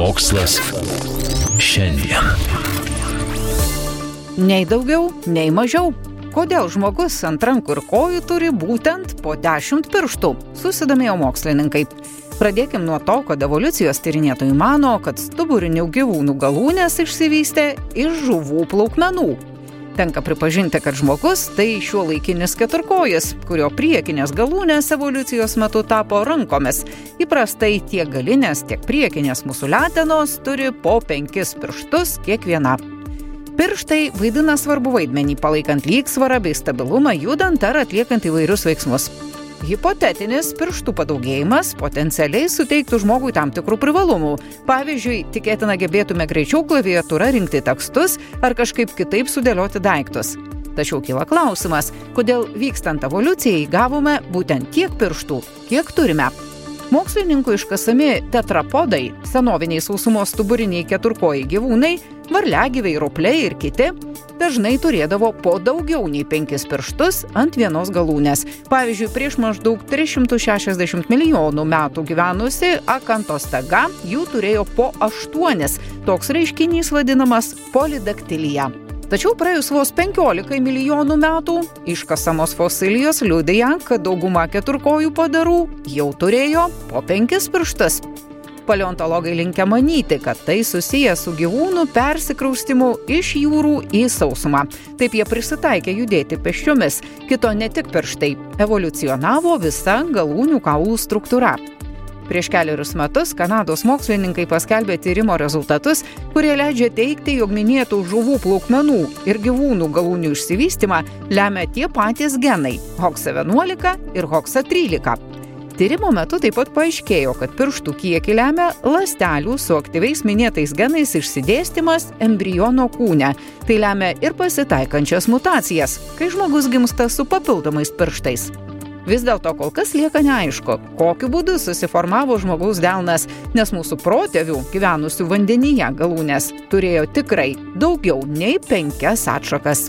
Mokslas šiandien. Nei daugiau, nei mažiau. Kodėl žmogus ant rankų ir kojų turi būtent po 10 pirštų? Susidomėjo mokslininkai. Pradėkim nuo to, kad evoliucijos tyrinėtojai mano, kad stuburinių gyvūnų galūnės išsivystė iš žuvų plaukmenų. Tenka pripažinti, kad žmogus tai šiuo laikinis keturkojas, kurio priekinės galūnės evoliucijos metu tapo rankomis. Įprastai tiek galinės, tiek priekinės mūsų letenos turi po penkis pirštus kiekviena. Pirštai vaidina svarbu vaidmenį palaikant lygsvarą bei stabilumą judant ar atliekant įvairius veiksmus. Hipotetinis pirštų padaugėjimas potencialiai suteiktų žmogui tam tikrų privalumų. Pavyzdžiui, tikėtina gebėtume greičiau klaviatūrą rinkti tekstus ar kažkaip kitaip sudėlioti daiktus. Tačiau kyla klausimas, kodėl vykstant evoliucijai gavome būtent tiek pirštų, kiek turime. Mokslininkų iškasami tetrapodai, senoviniai sausumos stuburiniai keturkojai gyvūnai, varliagyviai, ropliai ir kiti dažnai turėdavo po daugiau nei penkis pirštus ant vienos galūnės. Pavyzdžiui, prieš maždaug 360 milijonų metų gyvenusi akantostega jų turėjo po aštuonis. Toks reiškinys vadinamas polidaktilija. Tačiau praėjus vos 15 milijonų metų iškasamos fosilijos liudija, kad dauguma keturkojų padarų jau turėjo po penkis pirštus. Paleontologai linkia manyti, kad tai susijęs su gyvūnų persikraustimu iš jūrų į sausumą. Taip jie prisitaikė judėti pešiomis, kito ne tik pirštai, evoliucionavo visa galūnių kaulų struktūra. Prieš keliarius metus Kanados mokslininkai paskelbė tyrimo rezultatus, kurie leidžia teikti, jog minėtų žuvų plaukmenų ir gyvūnų galūnių išsivystimą lemia tie patys genai - HOXA11 ir HOXA13. Tyrimo metu taip pat paaiškėjo, kad pirštų kiekį lemia ląstelių su aktyviais minėtais genais išsidėstymas embriono kūne. Tai lemia ir pasitaikančias mutacijas, kai žmogus gimsta su papildomais pirštais. Vis dėlto kol kas lieka neaišku, kokiu būdu susiformavo žmogaus delnas, nes mūsų protėvių gyvenusių vandenyje galūnės turėjo tikrai daugiau nei penkias atšakas.